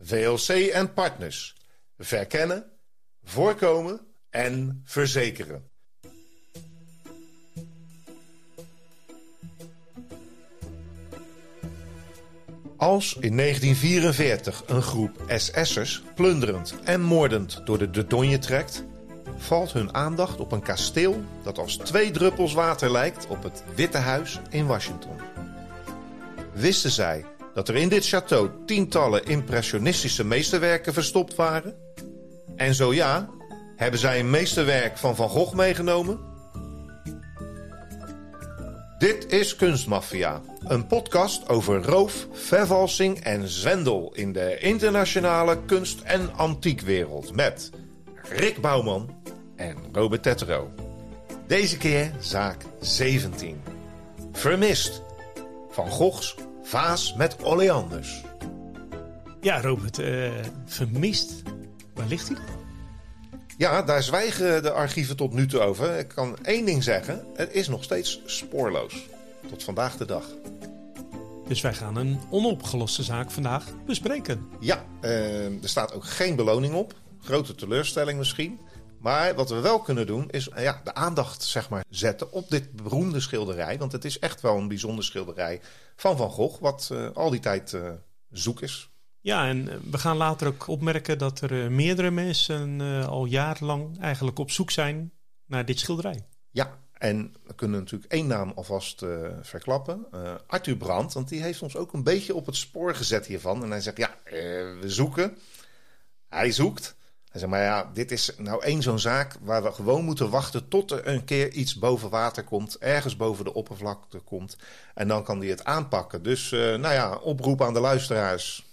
VLC en partners. Verkennen, voorkomen en verzekeren. Als in 1944 een groep SS'ers plunderend en moordend door de Dordogne trekt, valt hun aandacht op een kasteel dat als twee druppels water lijkt op het Witte Huis in Washington. Wisten zij dat er in dit château tientallen impressionistische meesterwerken verstopt waren? En zo ja, hebben zij een meesterwerk van Van Gogh meegenomen? Dit is Kunstmafia, een podcast over roof, vervalsing en zwendel in de internationale kunst- en antiekwereld met Rick Bouwman en Robert Tetro. Deze keer zaak 17. Vermist. Van Goghs vaas met oleanders. Ja, Robert, uh, vermist. Waar ligt hij? Ja, daar zwijgen de archieven tot nu toe over. Ik kan één ding zeggen: het is nog steeds spoorloos. Tot vandaag de dag. Dus wij gaan een onopgeloste zaak vandaag bespreken. Ja, uh, er staat ook geen beloning op. Grote teleurstelling misschien. Maar wat we wel kunnen doen is uh, ja, de aandacht zeg maar, zetten op dit beroemde schilderij. Want het is echt wel een bijzonder schilderij van Van Gogh, wat uh, al die tijd zoek is. Ja, en we gaan later ook opmerken dat er meerdere mensen al jarenlang eigenlijk op zoek zijn naar dit schilderij. Ja, en we kunnen natuurlijk één naam alvast uh, verklappen. Uh, Arthur Brandt, want die heeft ons ook een beetje op het spoor gezet hiervan. En hij zegt, ja, uh, we zoeken. Hij zoekt. Hij zegt, maar ja, dit is nou één zo'n zaak waar we gewoon moeten wachten tot er een keer iets boven water komt. Ergens boven de oppervlakte komt. En dan kan hij het aanpakken. Dus, nou ja, oproep aan de luisteraars.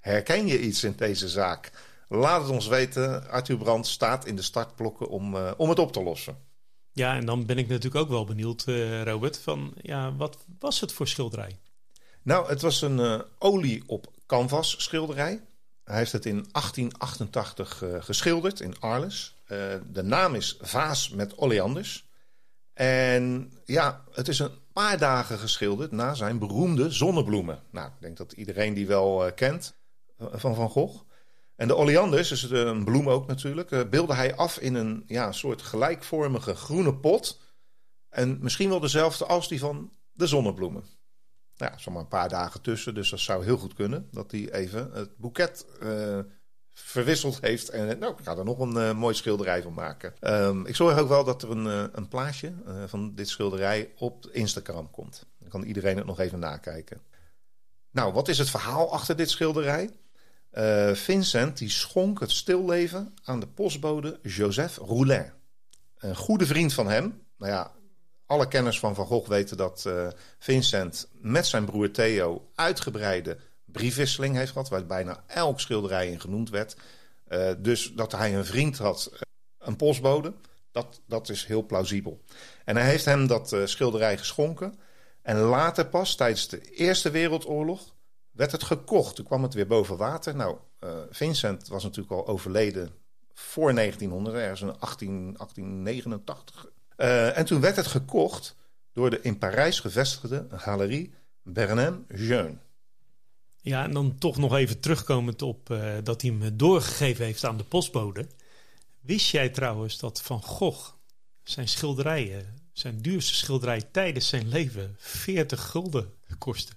Herken je iets in deze zaak? Laat het ons weten. Arthur Brandt staat in de startblokken om, om het op te lossen. Ja, en dan ben ik natuurlijk ook wel benieuwd, uh, Robert, van ja, wat was het voor schilderij? Nou, het was een olie op canvas schilderij. Hij heeft het in 1888 uh, geschilderd in Arles. de naam is Vaas met oleanders. En ja, het is een paar dagen geschilderd na zijn beroemde zonnebloemen. Nou, ik denk dat iedereen die wel kent van Van Gogh. En de oleanders, dus een bloem ook natuurlijk, beelde hij af in een ja, soort gelijkvormige groene pot. En misschien wel dezelfde als die van de zonnebloemen. Nou ja, zomaar een paar dagen tussen, dus dat zou heel goed kunnen. Dat hij even het boeket uh, verwisseld heeft. En nou, ik ga er nog een uh, mooi schilderij van maken. Um, ik zorg ook wel dat er een, een plaatje van dit schilderij op Instagram komt. Dan kan iedereen het nog even nakijken. Nou, wat is het verhaal achter dit schilderij? Vincent die schonk het stilleven aan de postbode Joseph Roulin. Een goede vriend van hem. Nou ja, alle kenners van Van Gogh weten dat uh, Vincent met zijn broer Theo uitgebreide briefwisseling heeft gehad, waar bijna elk schilderij in genoemd werd. Uh, dus dat hij een vriend had, een postbode, dat, dat is heel plausibel. En hij heeft hem dat schilderij geschonken. En later pas, tijdens de Eerste Wereldoorlog, werd het gekocht. Toen kwam het weer boven water. Nou, Vincent was natuurlijk al overleden voor 1900, ergens in 18, 1889. Uh, en toen werd het gekocht door de in Parijs gevestigde galerie Bernheim Jeune. Ja, en dan toch nog even terugkomend op uh, dat hij hem doorgegeven heeft aan de postbode. Wist jij trouwens dat Van Gogh zijn schilderijen, zijn duurste schilderij tijdens zijn leven 40 gulden kostte?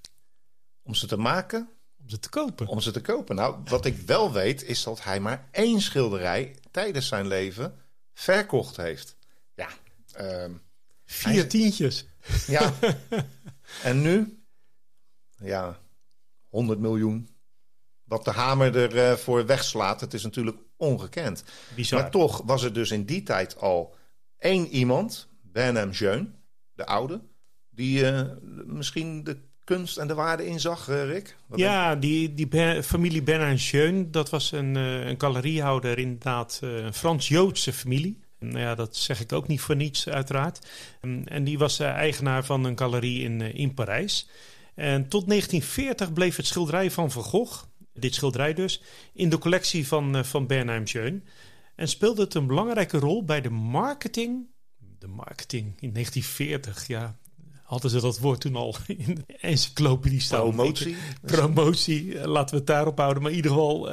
Om ze te maken? Om ze te kopen. Om ze te kopen. Nou, wat ik wel weet is dat hij maar één schilderij tijdens zijn leven verkocht heeft. Um, Vier hij... tientjes. Ja. en nu? Ja, 100 miljoen. Wat de hamer ervoor uh, wegslaat, het is natuurlijk ongekend. Bizar. Maar toch was er dus in die tijd al één iemand, Bernham Jeune, de oude, die uh, misschien de kunst en de waarde in zag, eh, Rick? Wat Ja, die, die Ber- familie Bernard Schön, dat was een, eh, een galeriehouder, inderdaad, eh, een Frans-Joodse familie. Nou ja, dat zeg ik ook niet voor niets, uiteraard. En, en die was eh, eigenaar van een galerie in, eh, in Parijs. En tot 1940 bleef het schilderij van Van Gogh, dit schilderij dus, in de collectie van, eh, van Bernheim Schön. En speelde het een belangrijke rol bij de marketing. De marketing in 1940, ja. Hadden ze dat woord toen al in de encyclopedie staan? Promotie? promotie, laten we het daarop houden. Maar in ieder geval,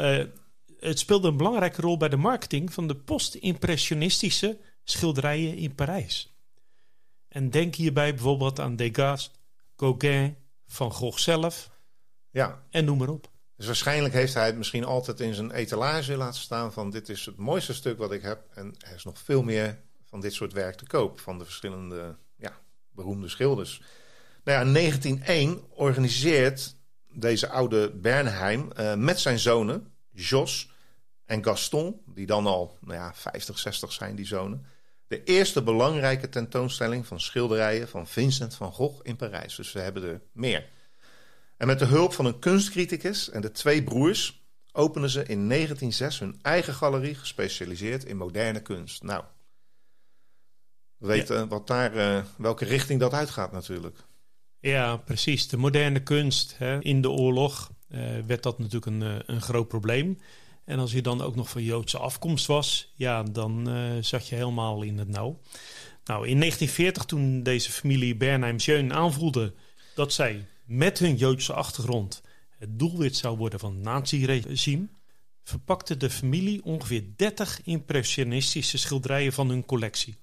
het speelde een belangrijke rol bij de marketing van de post-impressionistische schilderijen in Parijs. En denk hierbij bijvoorbeeld aan Degas, Gauguin, Van Gogh zelf Ja, en noem maar op. dus waarschijnlijk heeft hij het misschien altijd in zijn etalage laten staan van dit is het mooiste stuk wat ik heb. En er is nog veel meer van dit soort werk te koop van de verschillende ja, beroemde schilders. Nou ja, in 1901 organiseert deze oude Bernheim eh, met zijn zonen, Jos en Gaston, die dan al nou ja, 50, 60 zijn, die zonen, de eerste belangrijke tentoonstelling van schilderijen van Vincent van Gogh in Parijs. Dus we hebben er meer. En met de hulp van een kunstcriticus en de twee broers openen ze in 1906 hun eigen galerie gespecialiseerd in moderne kunst. Nou, we weten wat daar, eh, welke richting dat uitgaat natuurlijk. Ja, precies. De moderne kunst. Hè. In de oorlog eh, werd dat natuurlijk een, eh, een groot probleem. En als je dan ook nog van Joodse afkomst was, ja, dan eh, zat je helemaal in het nauw. Nou, in 1940, toen deze familie Bernheim-Schön aanvoelde dat zij met hun Joodse achtergrond het doelwit zou worden van het nazi-regime, verpakte de familie ongeveer 30 impressionistische schilderijen van hun collectie.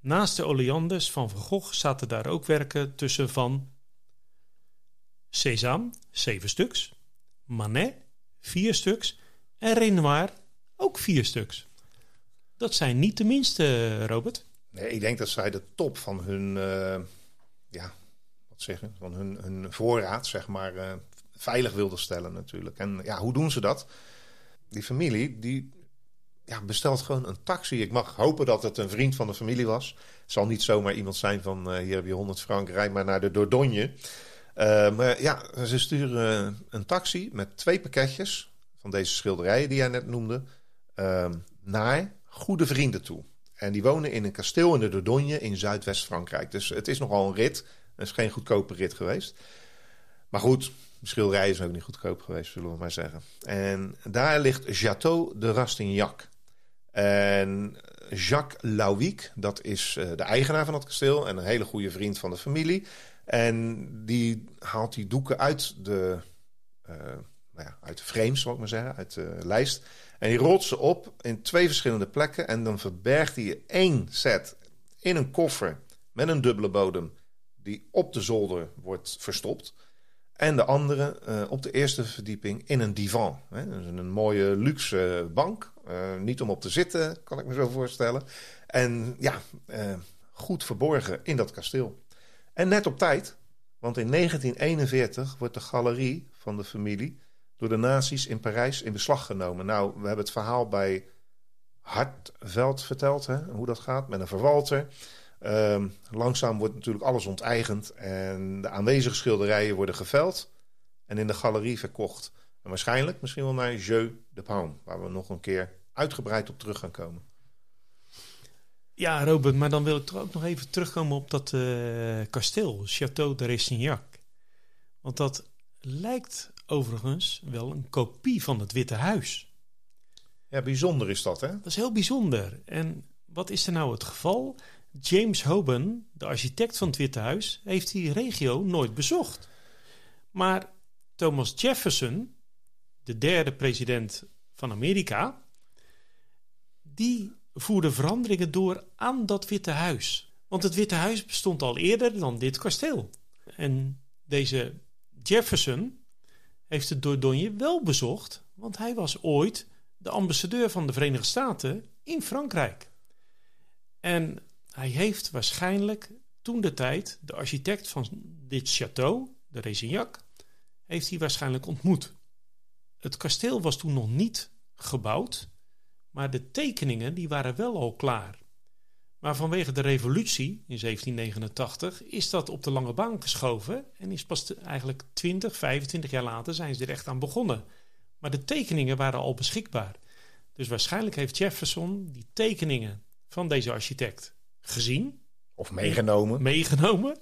Naast de oleanders van Van Gogh zaten daar ook werken tussen van Cézanne, zeven stuks, Manet, vier stuks en Renoir, ook vier stuks. Dat zijn niet de minste, Robert. Nee, ik denk dat zij de top van hun, eh, ja, wat zeggen, van hun, hun voorraad, zeg maar, eh, veilig wilden stellen natuurlijk. En ja, hoe doen ze dat? Die familie, die ja, bestelt gewoon een taxi. Ik mag hopen dat het een vriend van de familie was. Het zal niet zomaar iemand zijn van, eh, hier heb je 100 frank, rijd maar naar de Dordogne. Eh, maar ja, ze sturen een taxi met twee pakketjes van deze schilderijen die jij net noemde, eh, naar goede vrienden toe. En die wonen in een kasteel in de Dordogne in Zuidwest-Frankrijk. Dus het is nogal een rit. Het is geen goedkope rit geweest. Maar goed, de schilderij is ook niet goedkoop geweest, zullen we maar zeggen. En daar ligt Château de Rastignac. En Jacques Lauwiek, dat is eh, de eigenaar van het kasteel en een hele goede vriend van de familie. En die haalt die doeken uit de, eh, nou ja, uit frames, zal ik maar zeggen, uit de lijst. En die rolt ze op in twee verschillende plekken. En dan verbergt hij één set in een koffer met een dubbele bodem, die op de zolder wordt verstopt. En de andere eh, op de eerste verdieping in een divan. Hè? Dus een mooie luxe bank. Eh, niet om op te zitten, kan ik me zo voorstellen. En ja, goed verborgen in dat kasteel. En net op tijd, want in 1941 wordt de galerie van de familie door de nazi's in Parijs in beslag genomen. Nou, we hebben het verhaal bij Hartveld verteld, hè, hoe dat gaat, met een verwalter. Ehm, langzaam wordt natuurlijk alles onteigend en de aanwezige schilderijen worden geveld en in de galerie verkocht. En waarschijnlijk misschien wel naar Jeu de Paume, waar we nog een keer uitgebreid op terug gaan komen. Ja, Robert, maar dan wil ik toch ook nog even terugkomen op dat eh, kasteel, Château de Rastignac. Want dat lijkt overigens wel een kopie van het Witte Huis. Ja, bijzonder is dat, hè? Dat is heel bijzonder. En wat is er nou het geval? James Hoban, de architect van het Witte Huis, heeft die regio nooit bezocht. Maar Thomas Jefferson, de derde president van Amerika, die voerde veranderingen door aan dat Witte Huis. Want het Witte Huis bestond al eerder dan dit kasteel. En deze Jefferson heeft het Dordogne wel bezocht, want hij was ooit de ambassadeur van de Verenigde Staten in Frankrijk. En hij heeft waarschijnlijk toen de tijd de architect van dit château, de Resignac, heeft hij waarschijnlijk ontmoet. Het kasteel was toen nog niet gebouwd, maar de tekeningen die waren wel al klaar. Maar vanwege de revolutie in 1789 is dat op de lange baan geschoven. En is pas eigenlijk 20, 25 jaar later zijn ze er echt aan begonnen. Maar de tekeningen waren al beschikbaar. Dus waarschijnlijk heeft Jefferson die tekeningen van deze architect gezien. Of meegenomen. Meegenomen.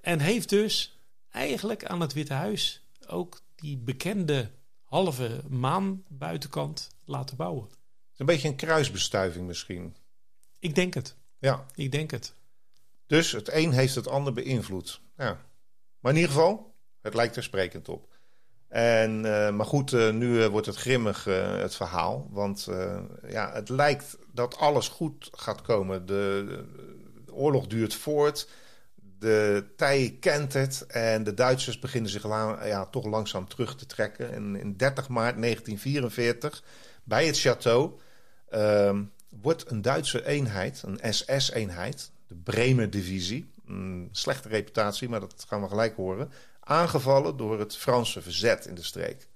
En heeft dus eigenlijk aan het Witte Huis ook die bekende halve maan buitenkant laten bouwen. Een beetje een kruisbestuiving misschien. Ik denk het. Ja. Ik denk het. Dus het een heeft het ander beïnvloed. Ja. Maar in ieder geval, het lijkt er sprekend op. En, uh, maar goed, uh, nu uh, wordt het grimmig, het verhaal. Want ja, het lijkt dat alles goed gaat komen. De, de oorlog duurt voort. De tij kent het. En de Duitsers beginnen zich la, ja, toch langzaam terug te trekken. En in 30 maart 1944, bij het château, ehm, wordt een Duitse eenheid, een SS-eenheid, de Bremer Divisie, een slechte reputatie, maar dat gaan we gelijk horen, aangevallen door het Franse verzet in de streek.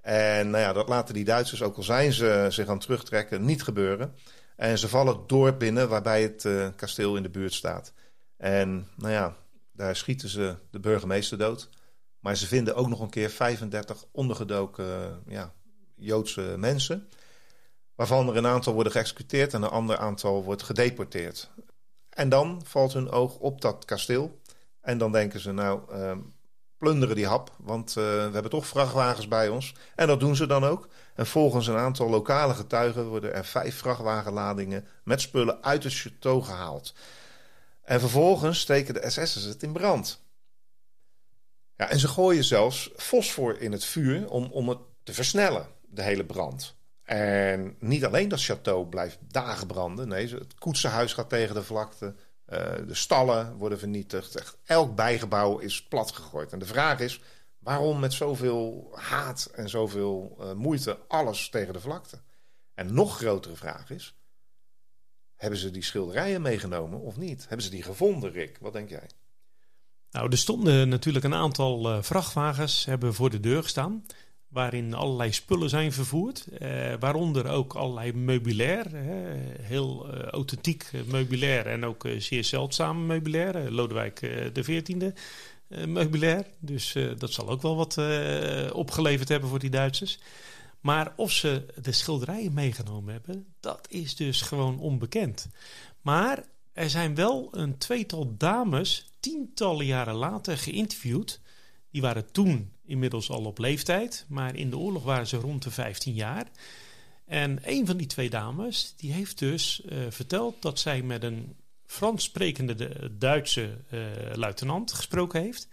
En nou ja, dat laten die Duitsers, ook al zijn ze zich aan het terugtrekken, niet gebeuren. En ze vallen het dorp binnen waarbij het uh, kasteel in de buurt staat. En nou ja, daar schieten ze de burgemeester dood. Maar ze vinden ook nog een keer 35 ondergedoken ja, Joodse mensen. Waarvan er een aantal worden geëxecuteerd en een ander aantal wordt gedeporteerd. En dan valt hun oog op dat kasteel. En dan denken ze, nou, uh, plunderen die hap, want uh, we hebben toch vrachtwagens bij ons. En dat doen ze dan ook. En volgens een aantal lokale getuigen worden er vijf vrachtwagenladingen met spullen uit het château gehaald. En vervolgens steken de SS'ers het in brand. Ja, en ze gooien zelfs fosfor in het vuur om, om het te versnellen, de hele brand. En niet alleen dat château blijft dagen branden. Nee, het koetsenhuis gaat tegen de vlakte. Uh, de stallen worden vernietigd. Echt, elk bijgebouw is platgegooid. En de vraag is, waarom met zoveel haat en zoveel uh, moeite alles tegen de vlakte? En nog grotere vraag is, hebben ze die schilderijen meegenomen of niet? Hebben ze die gevonden, Rick? Wat denk jij? Nou, er stonden natuurlijk een aantal uh, vrachtwagens hebben voor de deur gestaan waarin allerlei spullen zijn vervoerd. Uh, waaronder ook allerlei meubilair. Heel uh, authentiek meubilair en ook uh, zeer zeldzaam meubilair. Lodewijk de 14e meubilair. Dus dat zal ook wel wat opgeleverd hebben voor die Duitsers. Maar of ze de schilderijen meegenomen hebben, dat is dus gewoon onbekend. Maar er zijn wel een tweetal dames, tientallen jaren later, geïnterviewd. Die waren toen inmiddels al op leeftijd, maar in de oorlog waren ze rond de 15 jaar. En een van die twee dames, die heeft dus uh, verteld dat zij met een Frans sprekende Duitse uh, luitenant gesproken heeft.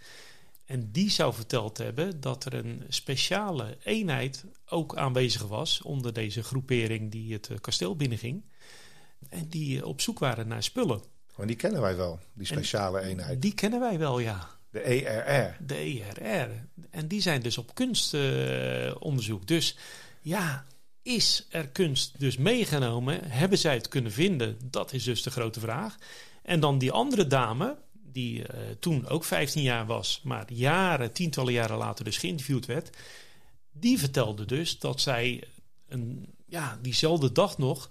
En die zou verteld hebben dat er een speciale eenheid ook aanwezig was onder deze groepering die het kasteel binnenging. En die op zoek waren naar spullen. Maar die kennen wij wel, die speciale en eenheid. Die kennen wij wel, ja. De ERR. De ERR. En die zijn dus op kunstonderzoek. Dus ja, is er kunst dus meegenomen? Hebben zij het kunnen vinden? Dat is dus de grote vraag. En dan die andere dame, die uh, toen ook 15 jaar was, maar jaren, tientallen jaren later dus geïnterviewd werd. Die vertelde dus dat zij een, ja, diezelfde dag nog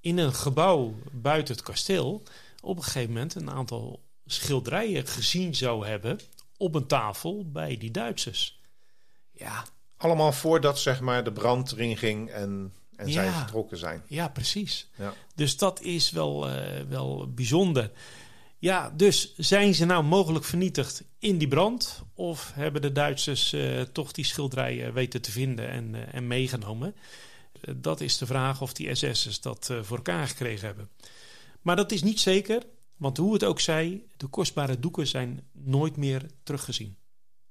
in een gebouw buiten het kasteel op een gegeven moment een aantal schilderijen gezien zou hebben op een tafel bij die Duitsers. Ja. Allemaal voordat zeg maar de brand erin ging en, en Ja. zij vertrokken zijn. Ja, precies. Ja. Dus dat is wel, eh, wel bijzonder. Ja, dus zijn ze nou mogelijk vernietigd in die brand? Of hebben de Duitsers eh, toch die schilderijen weten te vinden en, eh, en meegenomen? Dat is de vraag of die SS'ers dat voor elkaar gekregen hebben. Maar dat is niet zeker, want hoe het ook zij, de kostbare doeken zijn nooit meer teruggezien.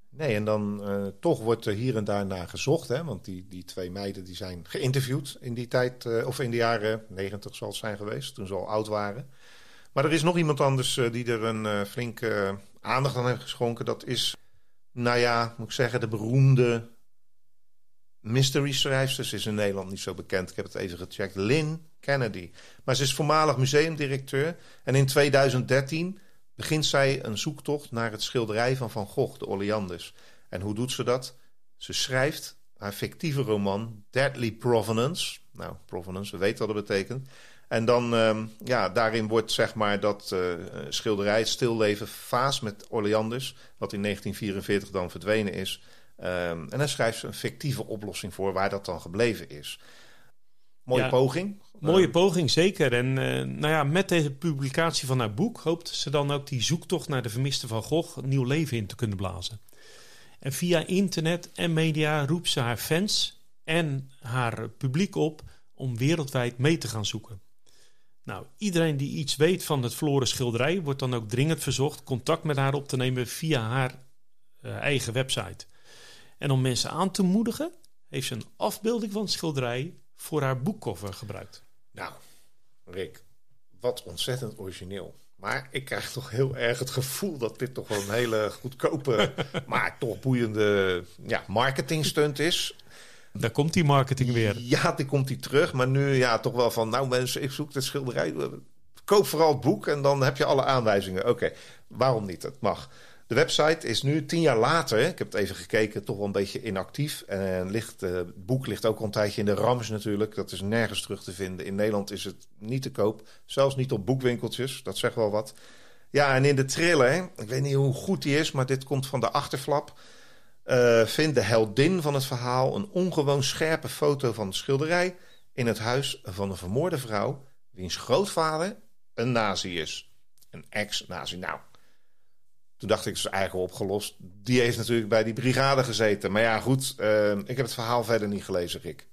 Nee, en dan eh, toch wordt er hier en daar naar gezocht. Hè? Want die, die twee meiden die zijn geïnterviewd in die tijd, eh, of in de jaren negentig zal het zijn geweest, toen ze al oud waren. Maar er is nog iemand anders eh, die er een flinke aandacht aan heeft geschonken. Dat is, nou ja, moet ik zeggen, de beroemde mystery schrijfster. Ze is in Nederland niet zo bekend, ik heb het even gecheckt. Lynn Kennedy. Maar ze is voormalig museumdirecteur. En in 2013 begint zij een zoektocht naar het schilderij van Van Gogh, de Oleanders. En hoe doet ze dat? Ze schrijft haar fictieve roman Deadly Provenance. Nou, Provenance, we weten wat dat betekent. En dan, ehm, ja, daarin wordt zeg maar dat uh, schilderij, het stilleven vaas met Oleanders, wat in 1944 dan verdwenen is. Um, en dan schrijft ze een fictieve oplossing voor waar dat dan gebleven is. Mooie poging. Mooie poging, zeker. En uh, nou ja, met deze publicatie van haar boek hoopt ze dan ook die zoektocht naar de vermiste Van Gogh nieuw leven in te kunnen blazen. En via internet en media roept ze haar fans en haar publiek op om wereldwijd mee te gaan zoeken. Nou, iedereen die iets weet van het verloren schilderij wordt dan ook dringend verzocht contact met haar op te nemen via haar uh, eigen website. En om mensen aan te moedigen, heeft ze een afbeelding van het schilderij voor haar boekcover gebruikt. Nou, Rick, wat ontzettend origineel. Maar ik krijg toch heel erg het gevoel dat dit toch wel een hele goedkope, maar toch boeiende ja, marketingstunt is. Daar komt die marketing weer. Ja, die komt die terug. Maar nu ja, toch wel van, nou mensen, ik zoek het schilderij. Koop vooral het boek en dan heb je alle aanwijzingen. Oké, waarom niet? Het mag. De website is nu tien jaar later, ik heb het even gekeken, toch wel een beetje inactief. En ligt, uh, het boek ligt ook al een tijdje in de Rams natuurlijk. Dat is nergens terug te vinden. In Nederland is het niet te koop. Zelfs niet op boekwinkeltjes. Dat zegt wel wat. Ja, en in de trailer, ik weet niet hoe goed die is, maar dit komt van de achterflap. Uh, vindt de heldin van het verhaal een ongewoon scherpe foto van de schilderij in het huis van een vermoorde vrouw, wiens grootvader een nazi is. Een ex-nazi. Nou, toen dacht ik, is eigenlijk opgelost. Die heeft natuurlijk bij die brigade gezeten. Maar ja, goed, uh, ik heb het verhaal verder niet gelezen, Rick.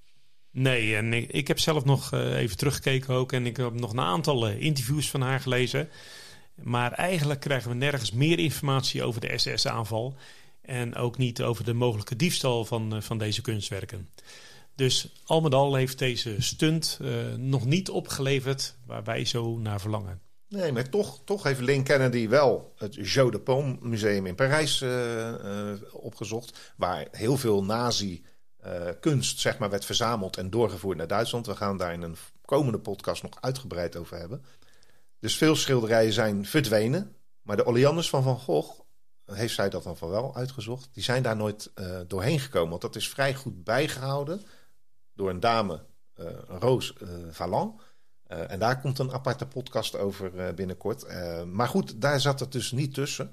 Nee, en ik, heb zelf nog uh, even teruggekeken ook. En ik heb nog een aantal uh, interviews van haar gelezen. Maar eigenlijk krijgen we nergens meer informatie over de SS-aanval. En ook niet over de mogelijke diefstal van, van deze kunstwerken. Dus al met al heeft deze stunt nog niet opgeleverd waar wij zo naar verlangen. Nee, maar toch, toch heeft Lynn Kennedy wel het Jeu de Paume Museum in Parijs uh, uh, opgezocht. Waar heel veel nazi-kunst uh, zeg maar, werd verzameld en doorgevoerd naar Duitsland. We gaan daar in een komende podcast nog uitgebreid over hebben. Dus veel schilderijen zijn verdwenen. Maar de Oleanders van Van Gogh, heeft zij dat dan van wel uitgezocht, die zijn daar nooit doorheen gekomen. Want dat is vrij goed bijgehouden door een dame, Roos Valland. Uh, en daar komt een aparte podcast over uh, binnenkort. Uh, maar goed, daar zat het dus niet tussen.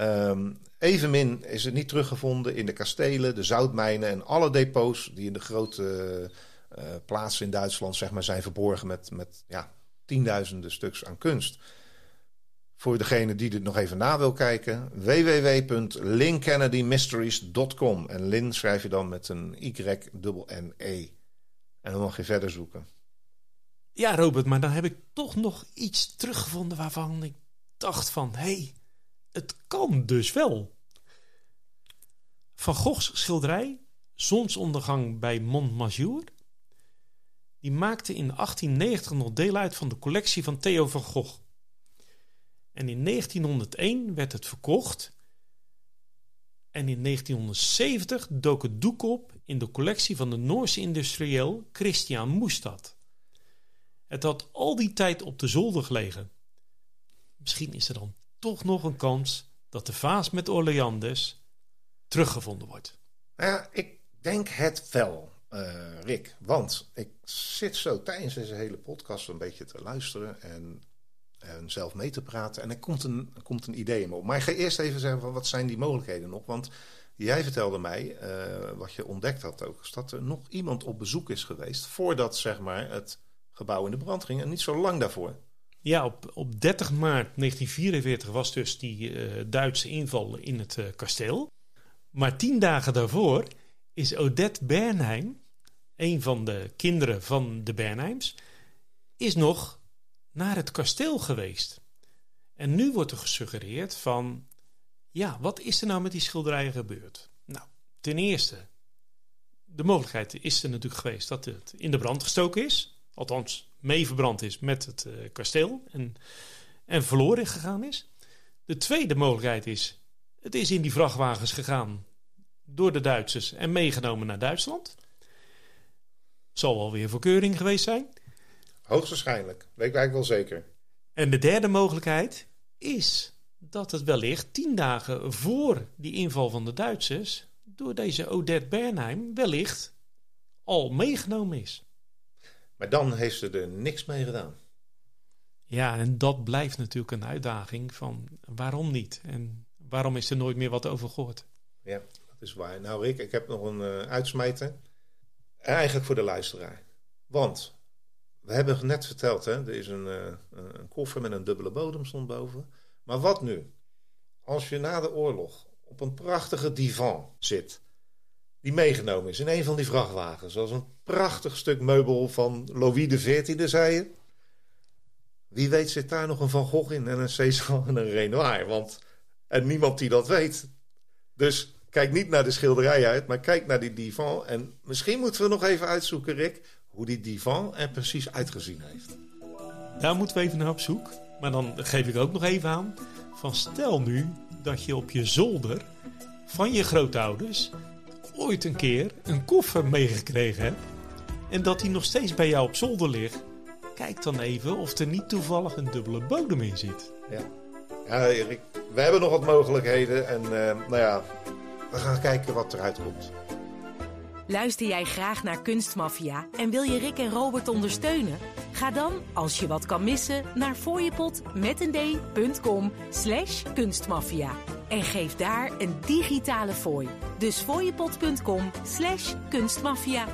Um, evenmin is het niet teruggevonden in de kastelen, de zoutmijnen en alle depots die in de grote plaatsen in Duitsland zeg maar, zijn verborgen met, met ja, tienduizenden stuks aan kunst. Voor degene die dit nog even na wil kijken, www.linkennedymysteries.com. En Lin schrijf je dan met een Y-N-E. En dan mag je verder zoeken. Ja, Robert, maar dan heb ik toch nog iets teruggevonden waarvan ik dacht van... hé, hey, het kan dus wel. Van Goghs schilderij Zonsondergang bij Montmajour... die maakte in 1890 nog deel uit van de collectie van Theo van Gogh. En in 1901 werd het verkocht... En in 1970 dook het doek op in de collectie van de Noorse industrieel Christian Moestad. Het had al die tijd op de zolder gelegen. Misschien is er dan toch nog een kans dat de vaas met Orleandes teruggevonden wordt. Nou ja, ik denk het wel, uh, Rick. Want ik zit zo tijdens deze hele podcast een beetje te luisteren en, en zelf mee te praten. En er komt een, komt een idee in me op. Maar ik ga eerst even zeggen van wat zijn die mogelijkheden nog. Want jij vertelde mij, uh, wat je ontdekt had ook, is dat er nog iemand op bezoek is geweest voordat zeg maar het gebouw in de brand ging. En niet zo lang daarvoor. Ja, op, op 30 maart 1944 was dus die uh, Duitse inval in het uh, kasteel. Maar tien dagen daarvoor is Odette Bernheim, een van de kinderen van de Bernheims, is nog naar het kasteel geweest. En nu wordt er gesuggereerd van, ja, wat is er nou met die schilderijen gebeurd? Nou, ten eerste, de mogelijkheid is er natuurlijk geweest dat het in de brand gestoken is althans mee verbrand is met het uh, kasteel en, en verloren gegaan is. De tweede mogelijkheid is, het is in die vrachtwagens gegaan door de Duitsers en meegenomen naar Duitsland. Zal wel weer voorkeuring geweest zijn. Hoogstwaarschijnlijk, weet ik eigenlijk wel zeker. En de derde mogelijkheid is dat het wellicht tien dagen voor die inval van de Duitsers door deze Odette Bernheim wellicht al meegenomen is. Maar dan heeft ze er niks mee gedaan. Ja, en dat blijft natuurlijk een uitdaging van waarom niet? En waarom is er nooit meer wat over gehoord? Ja, dat is waar. Nou Rick, ik heb nog een uh, uitsmijter. Eigenlijk voor de luisteraar. Want we hebben net verteld, hè, er is een, uh, een koffer met een dubbele bodem stond boven. Maar wat nu? Als je na de oorlog op een prachtige divan zit, die meegenomen is in een van die vrachtwagens, zoals een prachtig stuk meubel van Louis XIV, zei je. Wie weet zit daar nog een Van Gogh in en een Cézanne en een Renoir. Want, en niemand die dat weet. Dus kijk niet naar de schilderij uit, maar kijk naar die divan. En misschien moeten we nog even uitzoeken, Rick, hoe die divan er precies uitgezien heeft. Daar moeten we even naar op zoek. Maar dan geef ik ook nog even aan. Van stel nu dat je op je zolder van je grootouders ooit een keer een koffer meegekregen hebt. En dat die nog steeds bij jou op zolder ligt. Kijk dan even of er niet toevallig een dubbele bodem in zit. Ja, ja Erik, we hebben nog wat mogelijkheden. En uh, nou ja, we gaan kijken wat eruit komt. Luister jij graag naar Kunstmafia en wil je Rick en Robert ondersteunen? Ga dan, als je wat kan missen, naar fooiepot.com slash kunstmafia. En geef daar een digitale fooi. Dus fooiepot.com slash kunstmafia.